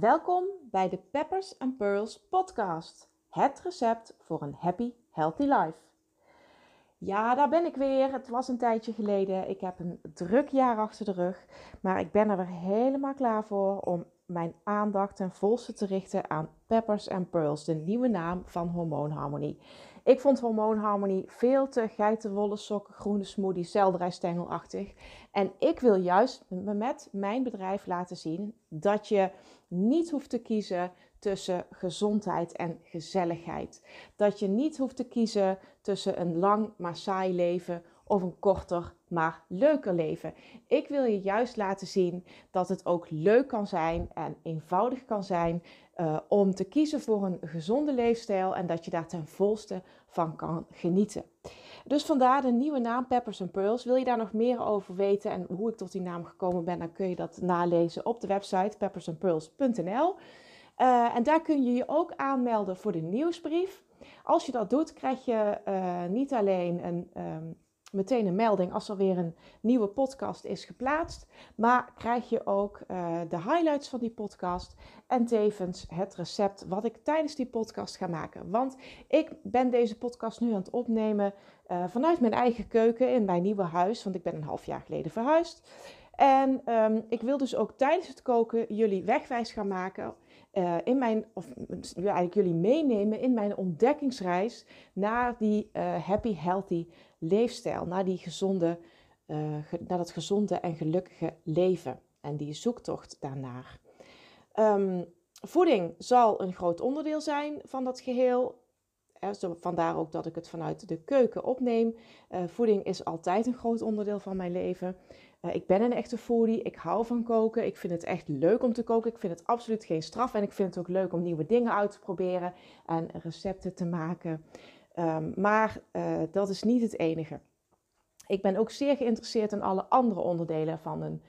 Welkom bij de Peppers and Pearls podcast. Het recept voor een happy, healthy life. Ja, daar ben ik weer. Het was een tijdje geleden. Ik heb een druk jaar achter de rug. Maar ik ben er weer helemaal klaar voor om mijn aandacht ten volste te richten aan Peppers and Pearls, de nieuwe naam van Hormoonharmonie. Ik vond hormoonharmonie veel te geitenwolle sokken, groene smoothie, selderijstengelachtig. En ik wil juist met mijn bedrijf laten zien dat je niet hoeft te kiezen tussen gezondheid en gezelligheid. Dat je niet hoeft te kiezen tussen een lang maar saai leven of een korter maar leuker leven. Ik wil je juist laten zien dat het ook leuk kan zijn en eenvoudig kan zijn uh, om te kiezen voor een gezonde leefstijl en dat je daar ten volste van kan genieten. Dus vandaar de nieuwe naam Peppers Pearls. Wil je daar nog meer over weten en hoe ik tot die naam gekomen ben, dan kun je dat nalezen op de website peppersandpearls.nl. Uh, en daar kun je je ook aanmelden voor de nieuwsbrief. Als je dat doet, krijg je uh, niet alleen een um, meteen een melding als er weer een nieuwe podcast is geplaatst. Maar krijg je ook uh, de highlights van die podcast en tevens het recept wat ik tijdens die podcast ga maken. Want ik ben deze podcast nu aan het opnemen uh, vanuit mijn eigen keuken in mijn nieuwe huis, want ik ben een half jaar geleden verhuisd. En um, ik wil dus ook tijdens het koken jullie wegwijs gaan maken uh, in mijn, of eigenlijk jullie meenemen in mijn ontdekkingsreis naar die happy, healthy leefstijl, naar, die gezonde, uh, naar dat gezonde en gelukkige leven en die zoektocht daarnaar. Um, voeding zal een groot onderdeel zijn van dat geheel. Vandaar ook dat ik het vanuit de keuken opneem. Uh, voeding is altijd een groot onderdeel van mijn leven. Uh, ik ben een echte foodie. Ik hou van koken. Ik vind het echt leuk om te koken. Ik vind het absoluut geen straf. En ik vind het ook leuk om nieuwe dingen uit te proberen en recepten te maken. Um, maar uh, dat is niet het enige. Ik ben ook zeer geïnteresseerd in alle andere onderdelen van een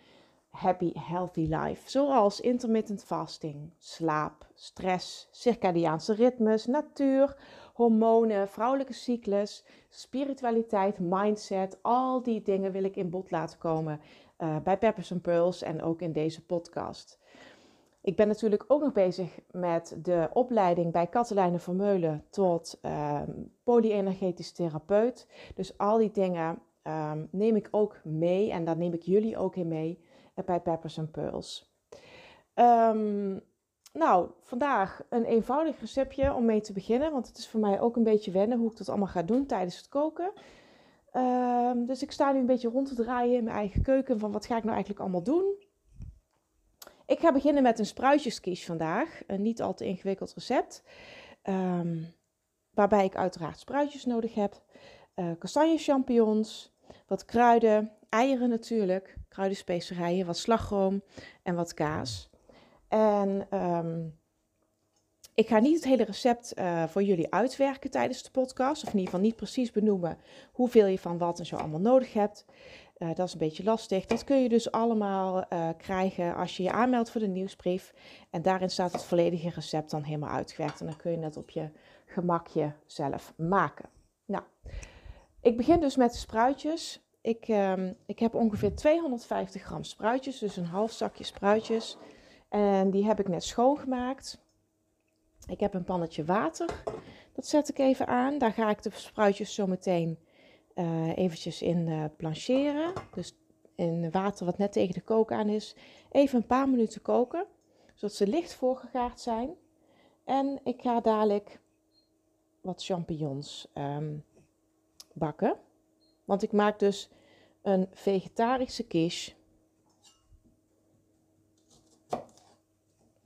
happy, healthy life. Zoals intermittent fasting, slaap, stress, circadiaanse ritmes, natuur, hormonen, vrouwelijke cyclus, spiritualiteit, mindset. Al die dingen wil ik in bod laten komen uh, bij Peppers Pearls en ook in deze podcast. Ik ben natuurlijk ook nog bezig met de opleiding bij Katelijne Vermeulen tot um, polyenergetisch therapeut. Dus al die dingen um, neem ik ook mee en daar neem ik jullie ook in mee bij Peppers and Pearls. Um, nou, vandaag een eenvoudig receptje om mee te beginnen, want het is voor mij ook een beetje wennen hoe ik dat allemaal ga doen tijdens het koken. dus ik sta nu een beetje rond te draaien in mijn eigen keuken van wat ga ik nou eigenlijk allemaal doen. Ik ga beginnen met een spruitjeskies vandaag. Een niet al te ingewikkeld recept. Um, waarbij ik uiteraard spruitjes nodig heb. Uh, kastanje champignons, wat kruiden, eieren natuurlijk, kruidenspecerijen, wat slagroom en wat kaas. En um, ik ga niet het hele recept uh, voor jullie uitwerken tijdens de podcast. Of in ieder geval niet precies benoemen hoeveel je van wat en zo allemaal nodig hebt. Uh, dat is een beetje lastig. Dat kun je dus allemaal uh, krijgen als je je aanmeldt voor de nieuwsbrief. En daarin staat het volledige recept dan helemaal uitgewerkt. En dan kun je het op je gemakje zelf maken. Nou, ik begin dus met de spruitjes. Ik, um, ik heb ongeveer 250 gram spruitjes, dus een half zakje spruitjes. En die heb ik net schoongemaakt. Ik heb een pannetje water. Dat zet ik even aan. Daar ga ik de spruitjes zo meteen uh, eventjes in uh, blancheren. Dus in water wat net tegen de kook aan is. Even een paar minuten koken. Zodat ze licht voorgegaard zijn. En ik ga dadelijk wat champignons um, bakken. Want ik maak dus een vegetarische quiche.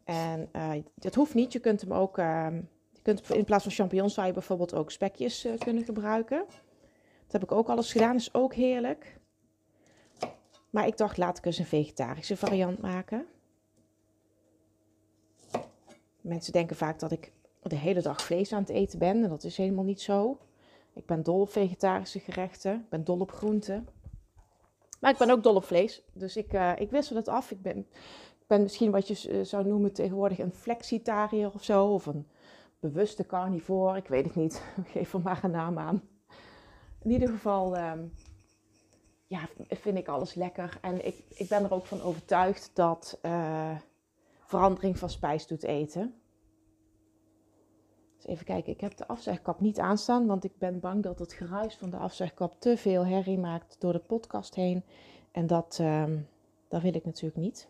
En dat hoeft niet. Je kunt hem ook. Uh, je kunt, in plaats van champignons zou je bijvoorbeeld ook spekjes kunnen gebruiken. Dat heb ik ook alles gedaan. Is ook heerlijk. Maar ik dacht, laat ik eens een vegetarische variant maken. Mensen denken vaak dat ik de hele dag vlees aan het eten ben. En dat is helemaal niet zo. Ik ben dol op vegetarische gerechten. Ik ben dol op groenten. Maar ik ben ook dol op vlees. Dus ik, uh, ik wissel het af. Ik ben ben misschien wat je eh, zou noemen tegenwoordig een flexitariër of zo. Of een bewuste carnivore. Ik weet het niet. Geef er maar een naam aan. In ieder geval um, ja, vind ik alles lekker. En ik, ik ben er ook van overtuigd dat, uh, verandering van spijs doet eten. Dus even kijken, ik heb de afzegkap niet aanstaan, want ik ben bang dat het geruis van de afzegkap te veel herrie maakt door de podcast heen. En dat, ehm, dat wil ik natuurlijk niet.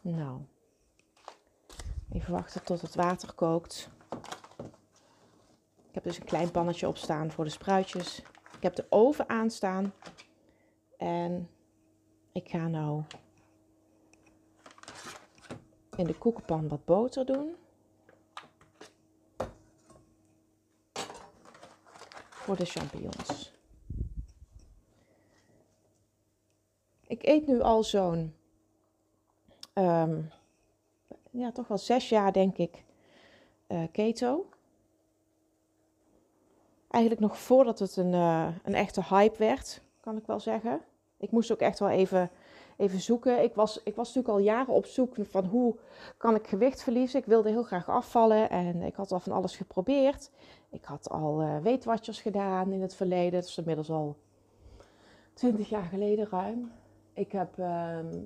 Nou, even wachten tot het water kookt. Ik heb dus een klein pannetje op staan voor de spruitjes. Ik heb de oven aanstaan. En ik ga nou in de koekenpan wat boter doen. Voor de champignons. Ik eet nu al zo'n, um, ja, toch wel zes jaar denk ik, uh, keto. Eigenlijk nog voordat het een, uh, een echte hype werd, kan ik wel zeggen. Ik moest ook echt wel even, even zoeken. Ik was, ik was natuurlijk al jaren op zoek van hoe kan ik gewicht verliezen. Ik wilde heel graag afvallen en ik had al van alles geprobeerd. Ik had al uh, weetwatchers gedaan in het verleden. Dat is inmiddels al 20 jaar geleden ruim. Ik heb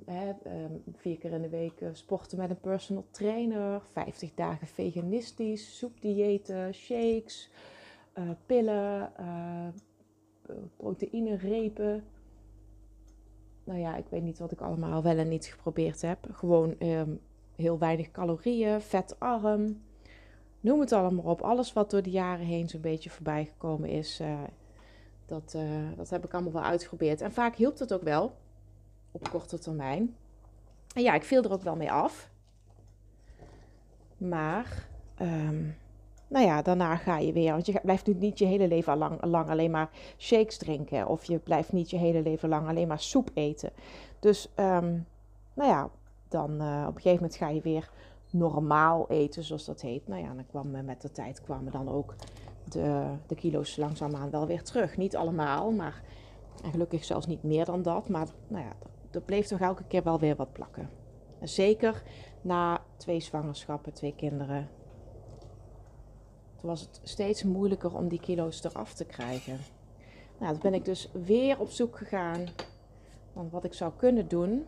hè, um, vier keer in de week uh, sporten met een personal trainer. 50 dagen veganistisch, soepdiëten, shakes, uh, pillen, proteïne, repen nou ja, ik weet niet wat ik allemaal wel en niet geprobeerd heb. Gewoon um, heel weinig calorieën, vetarm. Noem het allemaal op. Alles wat door de jaren heen zo'n beetje voorbij gekomen is, uh, dat, uh, dat heb ik allemaal wel uitgeprobeerd. En vaak hielp het ook wel op korte termijn. En ja, ik viel er ook wel mee af. Maar um, nou ja, daarna ga je weer. Want je blijft nu niet je hele leven lang, alleen maar shakes drinken. Of je blijft niet je hele leven lang alleen maar soep eten. Dus, um, nou ja, dan uh, op een gegeven moment ga je weer normaal eten, zoals dat heet. Nou ja, dan kwam met de tijd kwamen dan ook de, de kilo's langzaamaan wel weer terug. Niet allemaal, maar en gelukkig zelfs niet meer dan dat. Maar nou ja, er bleef toch elke keer wel weer wat plakken. En zeker na twee zwangerschappen, twee kinderen, was het steeds moeilijker om die kilo's eraf te krijgen. Nou, toen ben ik dus weer op zoek gegaan van wat ik zou kunnen doen.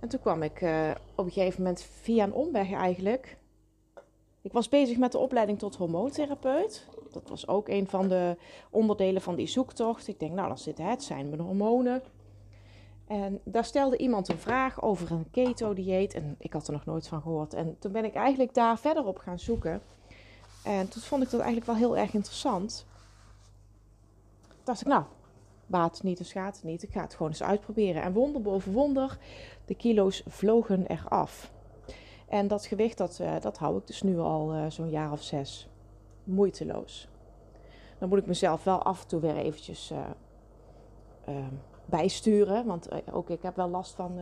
En toen kwam ik uh, op een gegeven moment via een omweg eigenlijk. Ik was bezig met de opleiding tot hormoontherapeut. Dat was ook een van de onderdelen van die zoektocht. Ik denk, nou, dan zit het zijn mijn hormonen. En daar stelde iemand een vraag over een keto-dieet. En ik had er nog nooit van gehoord. En toen ben ik eigenlijk daar verder op gaan zoeken. En toen vond ik dat eigenlijk wel heel erg interessant. Toen dacht ik, nou, baat niet, dus gaat het niet. Ik ga het gewoon eens uitproberen. En wonder boven wonder, de kilo's vlogen eraf. En dat gewicht, dat, uh, dat hou ik dus nu al uh, zo'n jaar of zes. Moeiteloos. Dan moet ik mezelf wel af en toe weer eventjes uh, bijsturen. Want ook ik heb wel last van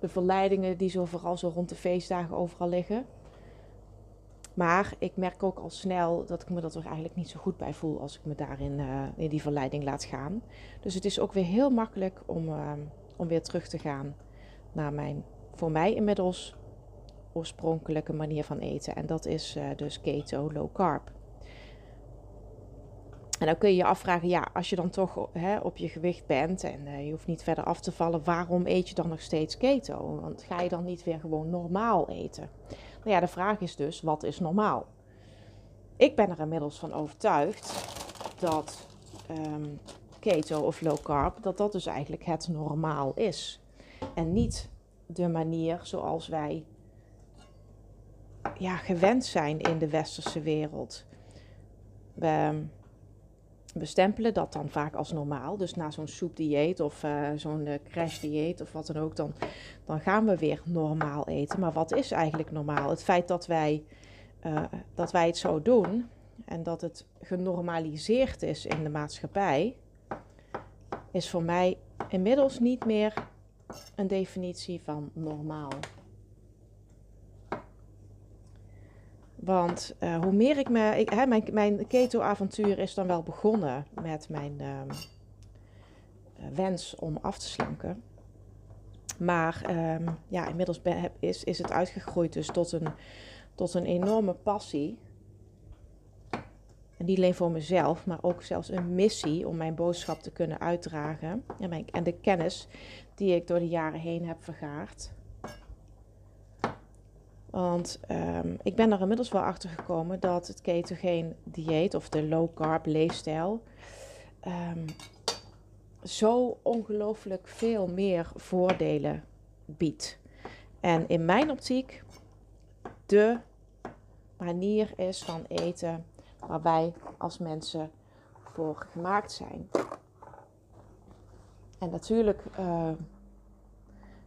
de verleidingen die zo vooral zo rond de feestdagen overal liggen. Maar ik merk ook al snel dat ik me dat er eigenlijk niet zo goed bij voel als ik me daarin uh, in die verleiding laat gaan. Dus het is ook weer heel makkelijk om, uh, om weer terug te gaan naar mijn, voor mij inmiddels, oorspronkelijke manier van eten. En dat is uh, dus keto, low carb. En dan kun je je afvragen, ja, als je dan toch hè, op je gewicht bent en je hoeft niet verder af te vallen, waarom eet je dan nog steeds keto? Want ga je dan niet weer gewoon normaal eten? Nou ja, de vraag is dus, wat is normaal? Ik ben er inmiddels van overtuigd dat um, keto of low carb, dat dat dus eigenlijk het normaal is. En niet de manier zoals wij ja, gewend zijn in de westerse wereld. We bestempelen dat dan vaak als normaal. Dus na zo'n soepdieet of uh, zo'n uh, crashdieet of wat dan ook, dan, dan gaan we weer normaal eten. Maar wat is eigenlijk normaal? Het feit dat wij, uh, dat wij het zo doen en dat het genormaliseerd is in de maatschappij, is voor mij inmiddels niet meer een definitie van normaal. Want uh, hoe meer ik me. Hè, mijn, mijn keto-avontuur is dan wel begonnen met mijn uh, wens om af te slanken. Maar uh, ja, inmiddels is, is het uitgegroeid dus tot een, tot een enorme passie. En niet alleen voor mezelf, maar ook zelfs een missie om mijn boodschap te kunnen uitdragen. En, mijn, en de kennis die ik door de jaren heen heb vergaard Want ehm, ik ben er inmiddels wel achter gekomen dat het ketogeen dieet of de low carb leefstijl ehm, zo ongelooflijk veel meer voordelen biedt. En in mijn optiek de manier is van eten waar wij als mensen voor gemaakt zijn. En natuurlijk uh,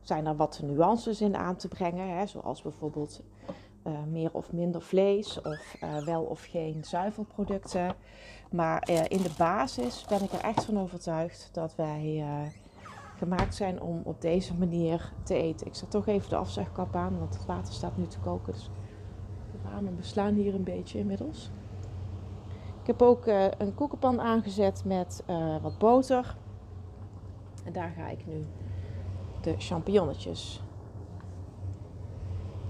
zijn er wat nuances in aan te brengen, hè, zoals bijvoorbeeld uh, meer of minder vlees of uh, wel of geen zuivelproducten. Maar in de basis ben ik er echt van overtuigd dat wij gemaakt zijn om op deze manier te eten. Ik zet toch even de afzegkap aan, want het water staat nu te koken. Dus de ramen beslaan hier een beetje inmiddels. Ik heb ook een koekenpan aangezet met wat boter. En daar ga ik nu de champignonnetjes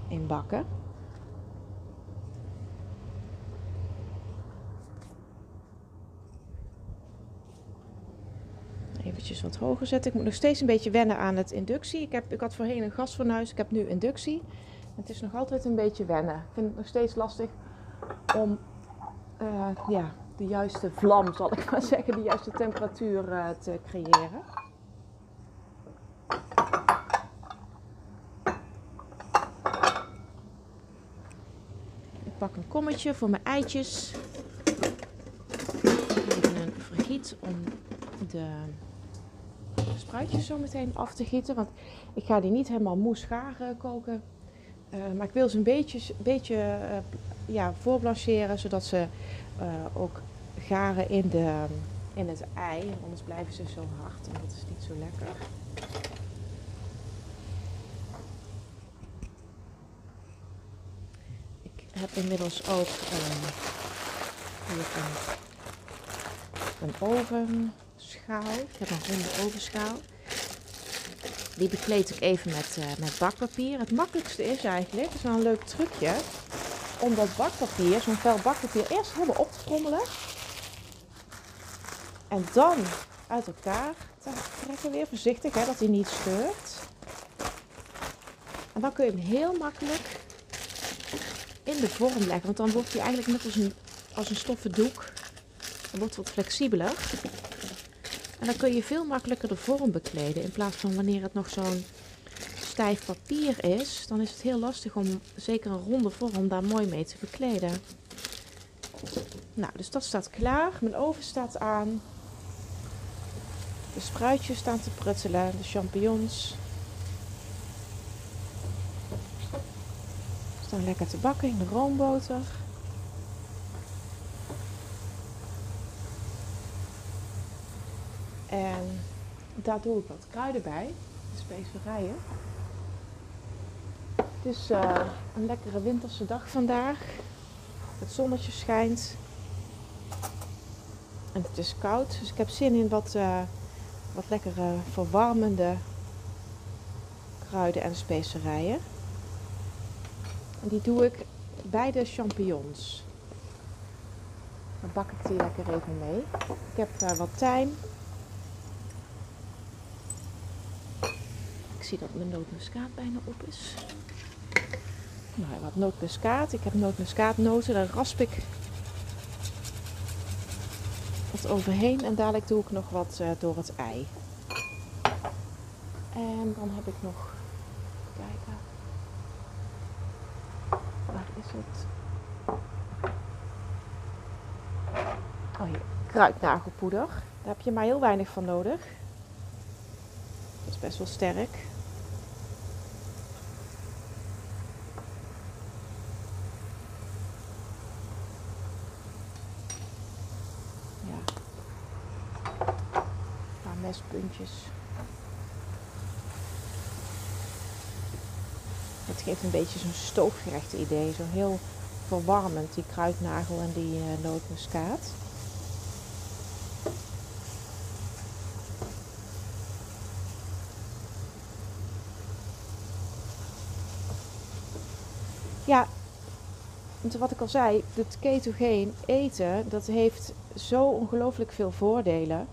in bakken. Eventjes wat hoger zetten. Ik moet nog steeds een beetje wennen aan het inductie. Ik, heb, ik had voorheen een gasfornuis, ik heb nu inductie. Het is nog altijd een beetje wennen. Ik vind het nog steeds lastig om uh, ja, de juiste vlam, zal ik maar zeggen, de juiste temperatuur uh, te creëren. Ik pak een kommetje voor mijn eitjes. Even een vergiet om de spruitjes zo meteen af te gieten. Want ik ga die niet helemaal moes gaar uh, koken. Uh, maar ik wil ze een beetje, beetje uh, ja, voorblancheren, zodat ze ook garen in, de, in het ei. Anders blijven ze zo hard en dat is niet zo lekker. Ik heb inmiddels ook hier een, een ovenschaal. Ik heb een ronde ovenschaal. Die bekleed ik even met, uh, met bakpapier. Het makkelijkste is eigenlijk, dat is wel een leuk trucje, om dat bakpapier, zo'n vel bakpapier, eerst helemaal op te trommelen. En dan uit elkaar te trekken weer voorzichtig, hè, dat hij niet scheurt. En dan kun je hem heel makkelijk de vorm leggen. Want dan wordt hij eigenlijk net als een, als een stoffen doek. Dan wordt wat flexibeler. En dan kun je veel makkelijker de vorm bekleden. In plaats van wanneer het nog zo'n stijf papier is, dan is het heel lastig om zeker een ronde vorm daar mooi mee te bekleden. Nou, dus dat staat klaar. Mijn oven staat aan. De spruitjes staan te pruttelen, de champignons. Lekker te bakken in de roomboter. En daar doe ik wat kruiden bij, de specerijen. Het is uh, een lekkere winterse dag vandaag. Het zonnetje schijnt. En het is koud, dus ik heb zin in wat, uh, wat lekkere verwarmende kruiden en specerijen. En die doe ik bij de champignons. Dan bak ik die lekker even mee. Ik heb uh, wat tijm, Ik zie dat mijn nootmuskaat bijna op is. Nou, wat nootmuskaat. Ik heb nootmuskaatnoten. Daar rasp ik wat overheen. En dadelijk doe ik nog wat uh, door het ei. En dan heb ik nog... Kijken. Oh hier. Kruidnagelpoeder. Daar heb je maar heel weinig van nodig. Dat is best wel sterk. mespuntjes. Geeft een beetje zo'n stoofgerecht idee. Zo heel verwarmend, die kruidnagel en die uh, nootmuskaat. Ja, wat ik al zei, het ketogeen eten, dat heeft zo ongelooflijk veel voordelen.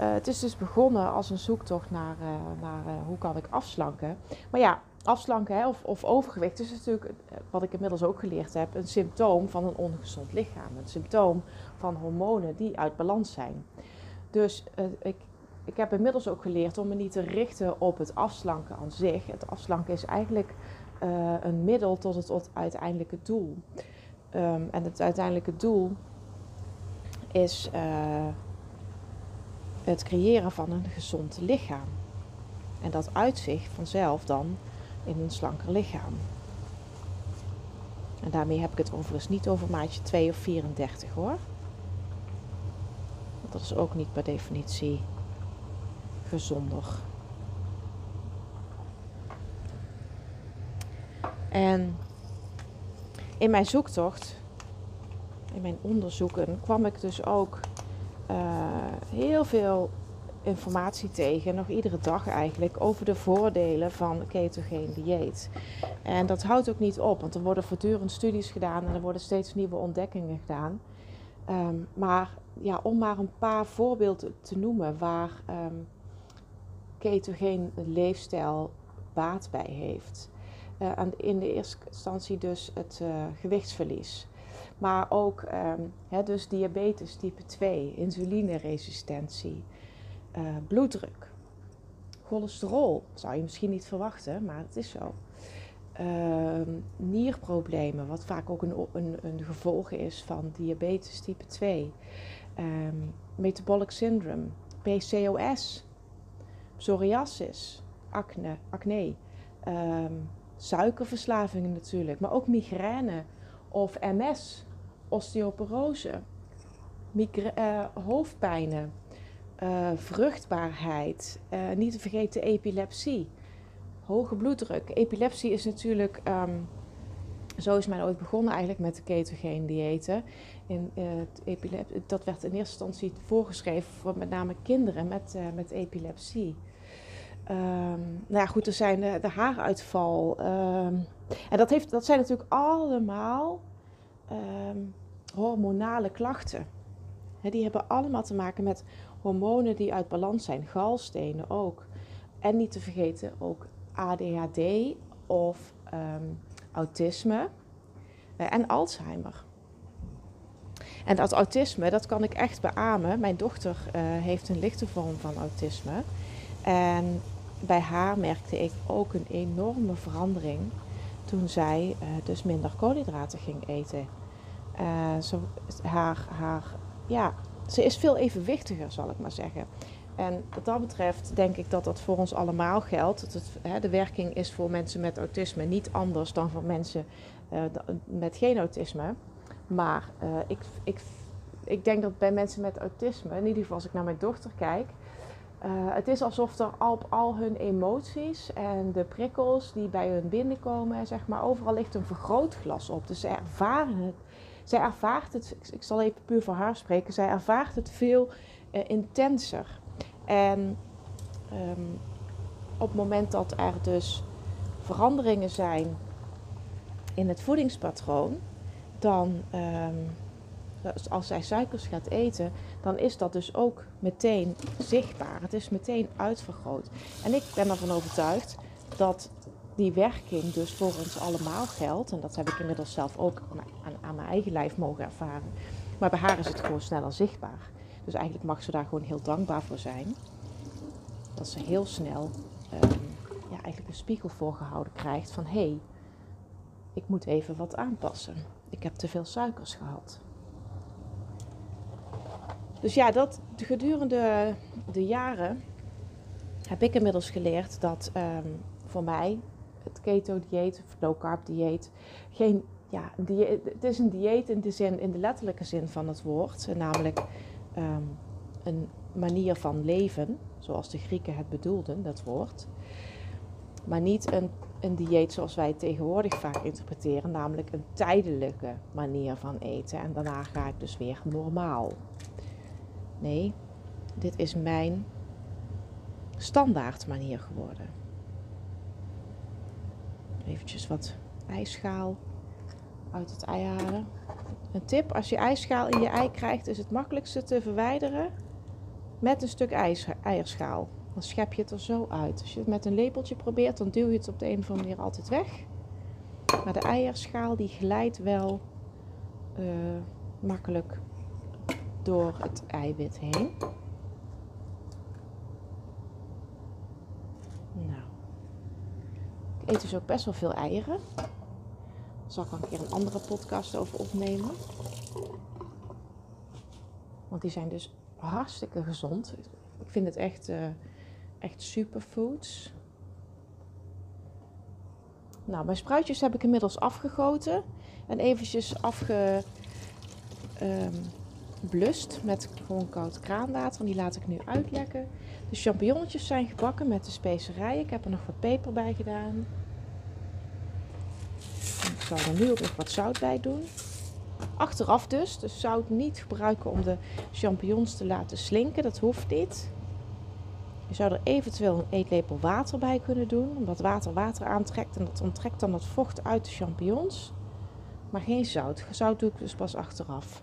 Uh, het is dus begonnen als een zoektocht naar, uh, naar hoe kan ik afslanken. Maar ja, afslanken hè, of, of overgewicht is natuurlijk, eh, wat ik inmiddels ook geleerd heb, een symptoom van een ongezond lichaam. Een symptoom van hormonen die uit balans zijn. Dus uh, ik, ik heb inmiddels ook geleerd om me niet te richten op het afslanken aan zich. Het afslanken is eigenlijk uh, een middel tot het, uiteindelijke doel. Um, en het uiteindelijke doel is het creëren van een gezond lichaam. En dat uit zich vanzelf dan in een slanker lichaam. En daarmee heb ik het overigens niet over maatje 2 of 34 hoor. Dat is ook niet per definitie gezonder. En in mijn zoektocht, in mijn onderzoeken, kwam ik dus ook uh, heel veel informatie tegen, nog iedere dag eigenlijk, over de voordelen van ketogeen dieet. En dat houdt ook niet op, want er worden voortdurend studies gedaan en er worden steeds nieuwe ontdekkingen gedaan. Um, maar ja, om maar een paar voorbeelden te noemen waar um, leefstijl baat bij heeft. Uh, in de eerste instantie dus het uh, gewichtsverlies. Maar ook hè, dus diabetes type 2, insulineresistentie, uh, bloeddruk, cholesterol. zou je misschien niet verwachten, maar het is zo. Uh, nierproblemen, wat vaak ook een, een, een, gevolg is van diabetes type 2. Um, ehm, metabolic syndrome, PCOS, psoriasis, acne, acne um, suikerverslavingen natuurlijk, maar ook migraine of MS, osteoporose, uh, hoofdpijnen, uh, vruchtbaarheid, uh, niet te vergeten epilepsie, hoge bloeddruk. Epilepsie is natuurlijk, um, zo is mij ooit begonnen eigenlijk met de ketogene diëten. In, uh, dat werd in eerste instantie voorgeschreven voor met name kinderen met, met epilepsie. Um, nou ja, goed, er zijn de, de haaruitval. Um, en dat, heeft, dat zijn natuurlijk allemaal hormonale klachten. Die hebben allemaal te maken met hormonen die uit balans zijn, galstenen ook. En niet te vergeten ook ADHD of um, autisme uh, en Alzheimer. En dat autisme, dat kan ik echt beamen. Mijn dochter uh, heeft een lichte vorm van autisme. En bij haar merkte ik ook een enorme verandering toen zij uh, dus minder koolhydraten ging eten. Zo, haar, haar ja, ze is veel evenwichtiger, zal ik maar zeggen. En wat dat betreft denk ik dat dat voor ons allemaal geldt. Dat hè, de werking is voor mensen met autisme niet anders dan voor mensen uh, met geen autisme. Maar uh, ik, ik, ik denk dat bij mensen met autisme, in ieder geval als ik naar mijn dochter kijk, uh, het is alsof er op al hun emoties en de prikkels die bij hun binnenkomen, zeg maar, overal ligt een vergrootglas op. Dus ze ervaren het zij ervaart het, ik zal even puur voor haar spreken, zij ervaart het veel uh, intenser. En um, op het moment dat er dus veranderingen zijn in het voedingspatroon, dan um, als zij suikers gaat eten, dan is dat dus ook meteen zichtbaar. Het is meteen uitvergroot. En ik ben ervan overtuigd dat die werking dus voor ons allemaal geldt. En dat heb ik inmiddels zelf ook aan, aan mijn eigen lijf mogen ervaren. Maar bij haar is het gewoon sneller zichtbaar. Dus eigenlijk mag ze daar gewoon heel dankbaar voor zijn. Dat ze heel snel um, ja, eigenlijk een spiegel voorgehouden krijgt van hé, hey, ik moet even wat aanpassen. Ik heb te veel suikers gehad. Dus ja, dat gedurende de jaren heb ik inmiddels geleerd dat um, voor mij het keto-dieet of low-carb-dieet geen ja, het is een dieet in de, in de letterlijke zin van het woord, namelijk um, een manier van leven, zoals de Grieken het bedoelden, dat woord. Maar niet een, een dieet zoals wij tegenwoordig vaak interpreteren, namelijk een tijdelijke manier van eten. En daarna ga ik dus weer normaal. Nee, dit is mijn standaard manier geworden eventjes wat ijsschaal uit het ei halen. Een tip, als je ijsschaal in je ei krijgt, is het makkelijkste te verwijderen met een stuk ijs, eierschaal. dan schep je het er zo uit. Als je het met een lepeltje probeert, dan duw je het op de een of andere manier altijd weg. Maar de eierschaal die glijdt wel uh, makkelijk door het eiwit heen. Nou, ik eet dus ook best wel veel eieren. Daar zal ik een keer een andere podcast over opnemen. Want die zijn dus hartstikke gezond. Ik vind het echt, uh, echt superfoods. Nou, mijn spruitjes heb ik inmiddels afgegoten. En eventjes afge, um, blust met gewoon koud kraanwater. En die laat ik nu uitlekken. De champignonnetjes zijn gebakken met de specerijen. Ik heb er nog wat peper bij gedaan. Ik zal er nu ook nog wat zout bij doen. Achteraf dus. Dus zout niet gebruiken om de champignons te laten slinken. Dat hoeft niet. Je zou er eventueel een eetlepel water bij kunnen doen. Omdat water water aantrekt. En dat onttrekt dan het vocht uit de champignons. Maar geen zout. Zout doe ik dus pas achteraf.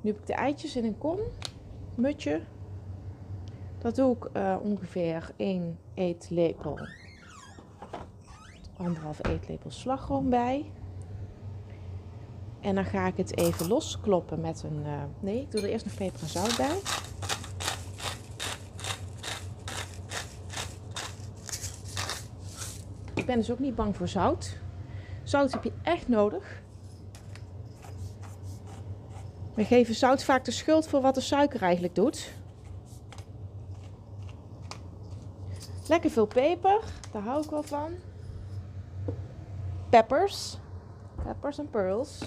Nu heb ik de eitjes in een kom, mutje. Dat doe ik uh, ongeveer 1 eetlepel, anderhalf eetlepel slagroom bij. En dan ga ik het even loskloppen met een. Uh, nee, ik doe er eerst nog peper en zout bij. Ik ben dus ook niet bang voor zout. Zout heb je echt nodig. We geven zout vaak de schuld voor wat de suiker eigenlijk doet. Lekker veel peper, daar hou ik wel van. Peppers, peppers en pearls.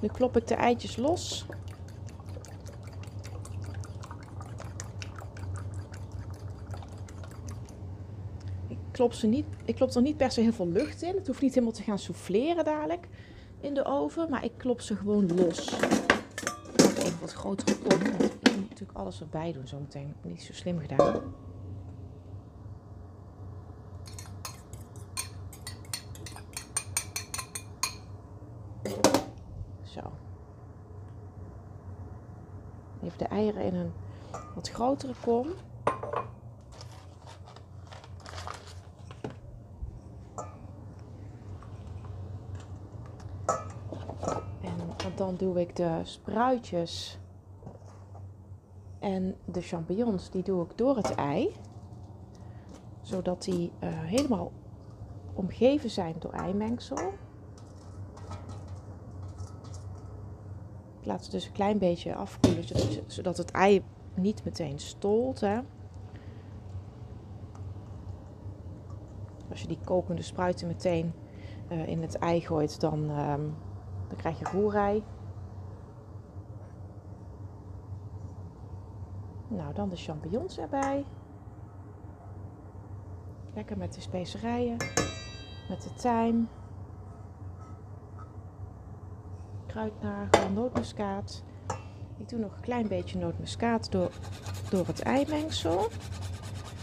Nu klop ik de eitjes los. Klop, ze niet, ik klop er niet per se heel veel lucht in. Het hoeft niet helemaal te gaan souffleren dadelijk in de oven. Maar ik klop ze gewoon los. Even wat grotere. Want ik moet natuurlijk alles erbij doen zometeen. Niet zo slim gedaan. Zo. Even de eieren in een wat grotere kom. Dan doe ik de spruitjes en de champignons, die doe ik door het ei. Zodat die uh, helemaal omgeven zijn door eimengsel. Ik laat het dus een klein beetje afkoelen, zodat, het ei niet meteen stolt. Hè. Als je die kokende spruiten meteen uh, in het ei gooit, dan, um, dan krijg je roerij. Nou, dan de champignons erbij. Lekker met de specerijen, met de tijm, kruidnagel, nootmuskaat. Ik doe nog een klein beetje nootmuskaat door, door het eimengsel.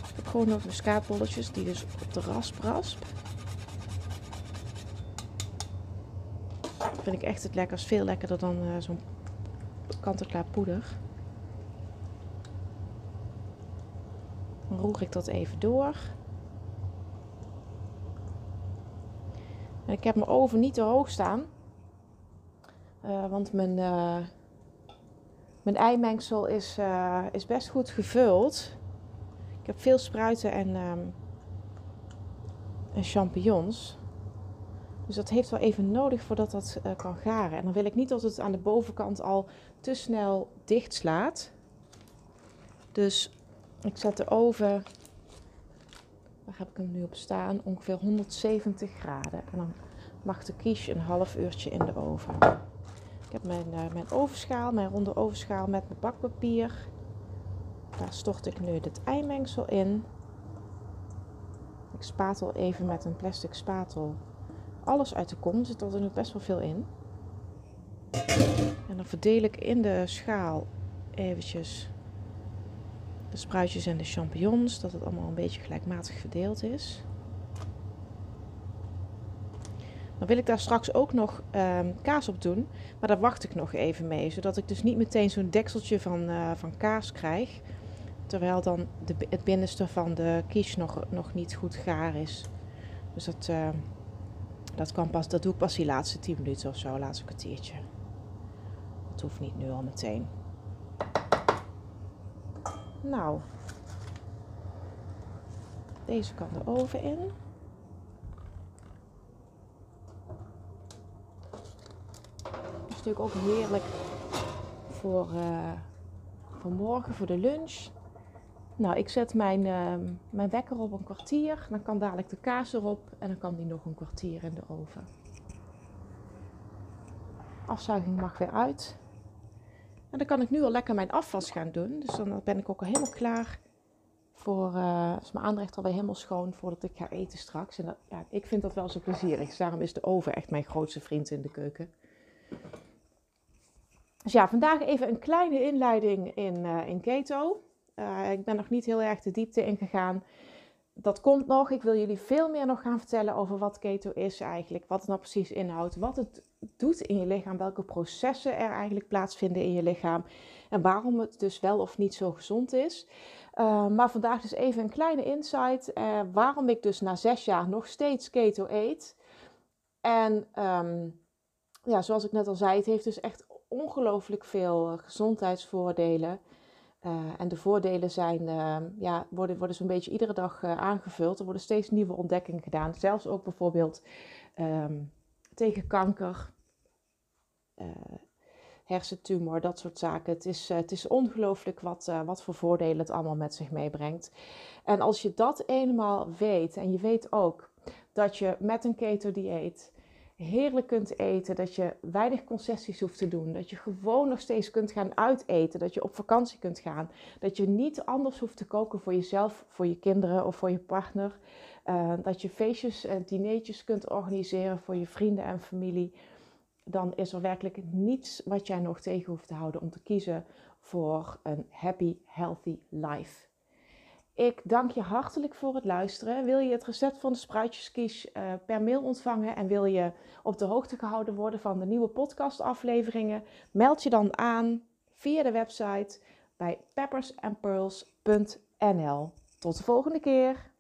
Ik heb gewoon nootmuskaatbolletjes die dus op de rasp rasp. Vind ik echt het lekkers. Veel lekkerder dan uh, zo'n kant-en-klaar poeder. Dan roer ik dat even door. Ik heb mijn oven niet te hoog staan. Uh, want mijn, uh, mijn eimengsel is, is best goed gevuld. Ik heb veel spruiten en, um, en champignons. Dus dat heeft wel even nodig voordat dat kan garen. En dan wil ik niet dat het aan de bovenkant al te snel dicht slaat. Dus ik zet de oven, waar heb ik hem nu op staan? Ongeveer 170 graden. En dan mag de quiche een half uurtje in de oven. Ik heb mijn, uh, mijn ovenschaal, mijn ronde ovenschaal met mijn bakpapier. Daar stort ik nu het eimengsel in. Ik spatel even met een plastic spatel alles uit de kom. Zit er nu best wel veel in. En dan verdeel ik in de schaal eventjes de spruitjes en de champignons, dat het allemaal een beetje gelijkmatig verdeeld is. Dan wil ik daar straks ook nog ehm, kaas op doen. Maar daar wacht ik nog even mee. Zodat ik dus niet meteen zo'n dekseltje van, uh, van kaas krijg. Terwijl dan de, het binnenste van de quiche nog, nog niet goed gaar is. Dus dat, uh, dat, kan pas, dat doe ik pas die laatste 10 minuten of zo, laatste kwartiertje. Dat hoeft niet nu al meteen. Nou, deze kan de oven in. is natuurlijk ook heerlijk voor, uh, voor morgen, voor de lunch. Nou, ik zet mijn, uh, mijn wekker op een kwartier. Dan kan dadelijk de kaas erop en dan kan die nog een kwartier in de oven. Afzuiging mag weer uit. En dan kan ik nu al lekker mijn afwas gaan doen. Dus dan ben ik ook al helemaal klaar voor. Uh, is mijn aanrecht alweer helemaal schoon voordat ik ga eten straks. En ja, ik vind dat wel zo plezierig. Dus daarom is de oven echt mijn grootste vriend in de keuken. Dus ja, vandaag even een kleine inleiding in, uh, in keto. Uh, ik ben nog niet heel erg de diepte ingegaan. Dat komt nog. Ik wil jullie veel meer nog gaan vertellen over wat keto is eigenlijk. Wat het nou precies inhoudt. Wat het doet in je lichaam. Welke processen er eigenlijk plaatsvinden in je lichaam. En waarom het dus wel of niet zo gezond is. Uh, maar vandaag dus even een kleine insight. Uh, waarom ik dus na zes jaar nog steeds keto eet. En um, ja, zoals ik net al zei, het heeft dus echt ongelooflijk veel gezondheidsvoordelen. Uh, en de voordelen zijn, uh, ja, worden, worden zo'n beetje iedere dag uh, aangevuld. Er worden steeds nieuwe ontdekkingen gedaan. Zelfs ook bijvoorbeeld um, tegen kanker, hersentumor, dat soort zaken. Het is, het is ongelooflijk wat, wat voor voordelen het allemaal met zich meebrengt. En als je dat eenmaal weet, en je weet ook dat je met een keto-dieet heerlijk kunt eten, dat je weinig concessies hoeft te doen, dat je gewoon nog steeds kunt gaan uiteten, dat je op vakantie kunt gaan, dat je niet anders hoeft te koken voor jezelf, voor je kinderen of voor je partner, uh, dat je feestjes en dineetjes kunt organiseren voor je vrienden en familie, dan is er werkelijk niets wat jij nog tegen hoeft te houden om te kiezen voor een happy, healthy life. Ik dank je hartelijk voor het luisteren. Wil je het recept van de spruitjeskies uh, per mail ontvangen en wil je op de hoogte gehouden worden van de nieuwe podcastafleveringen? Meld je dan aan via de website bij peppersandpearls.nl. Tot de volgende keer.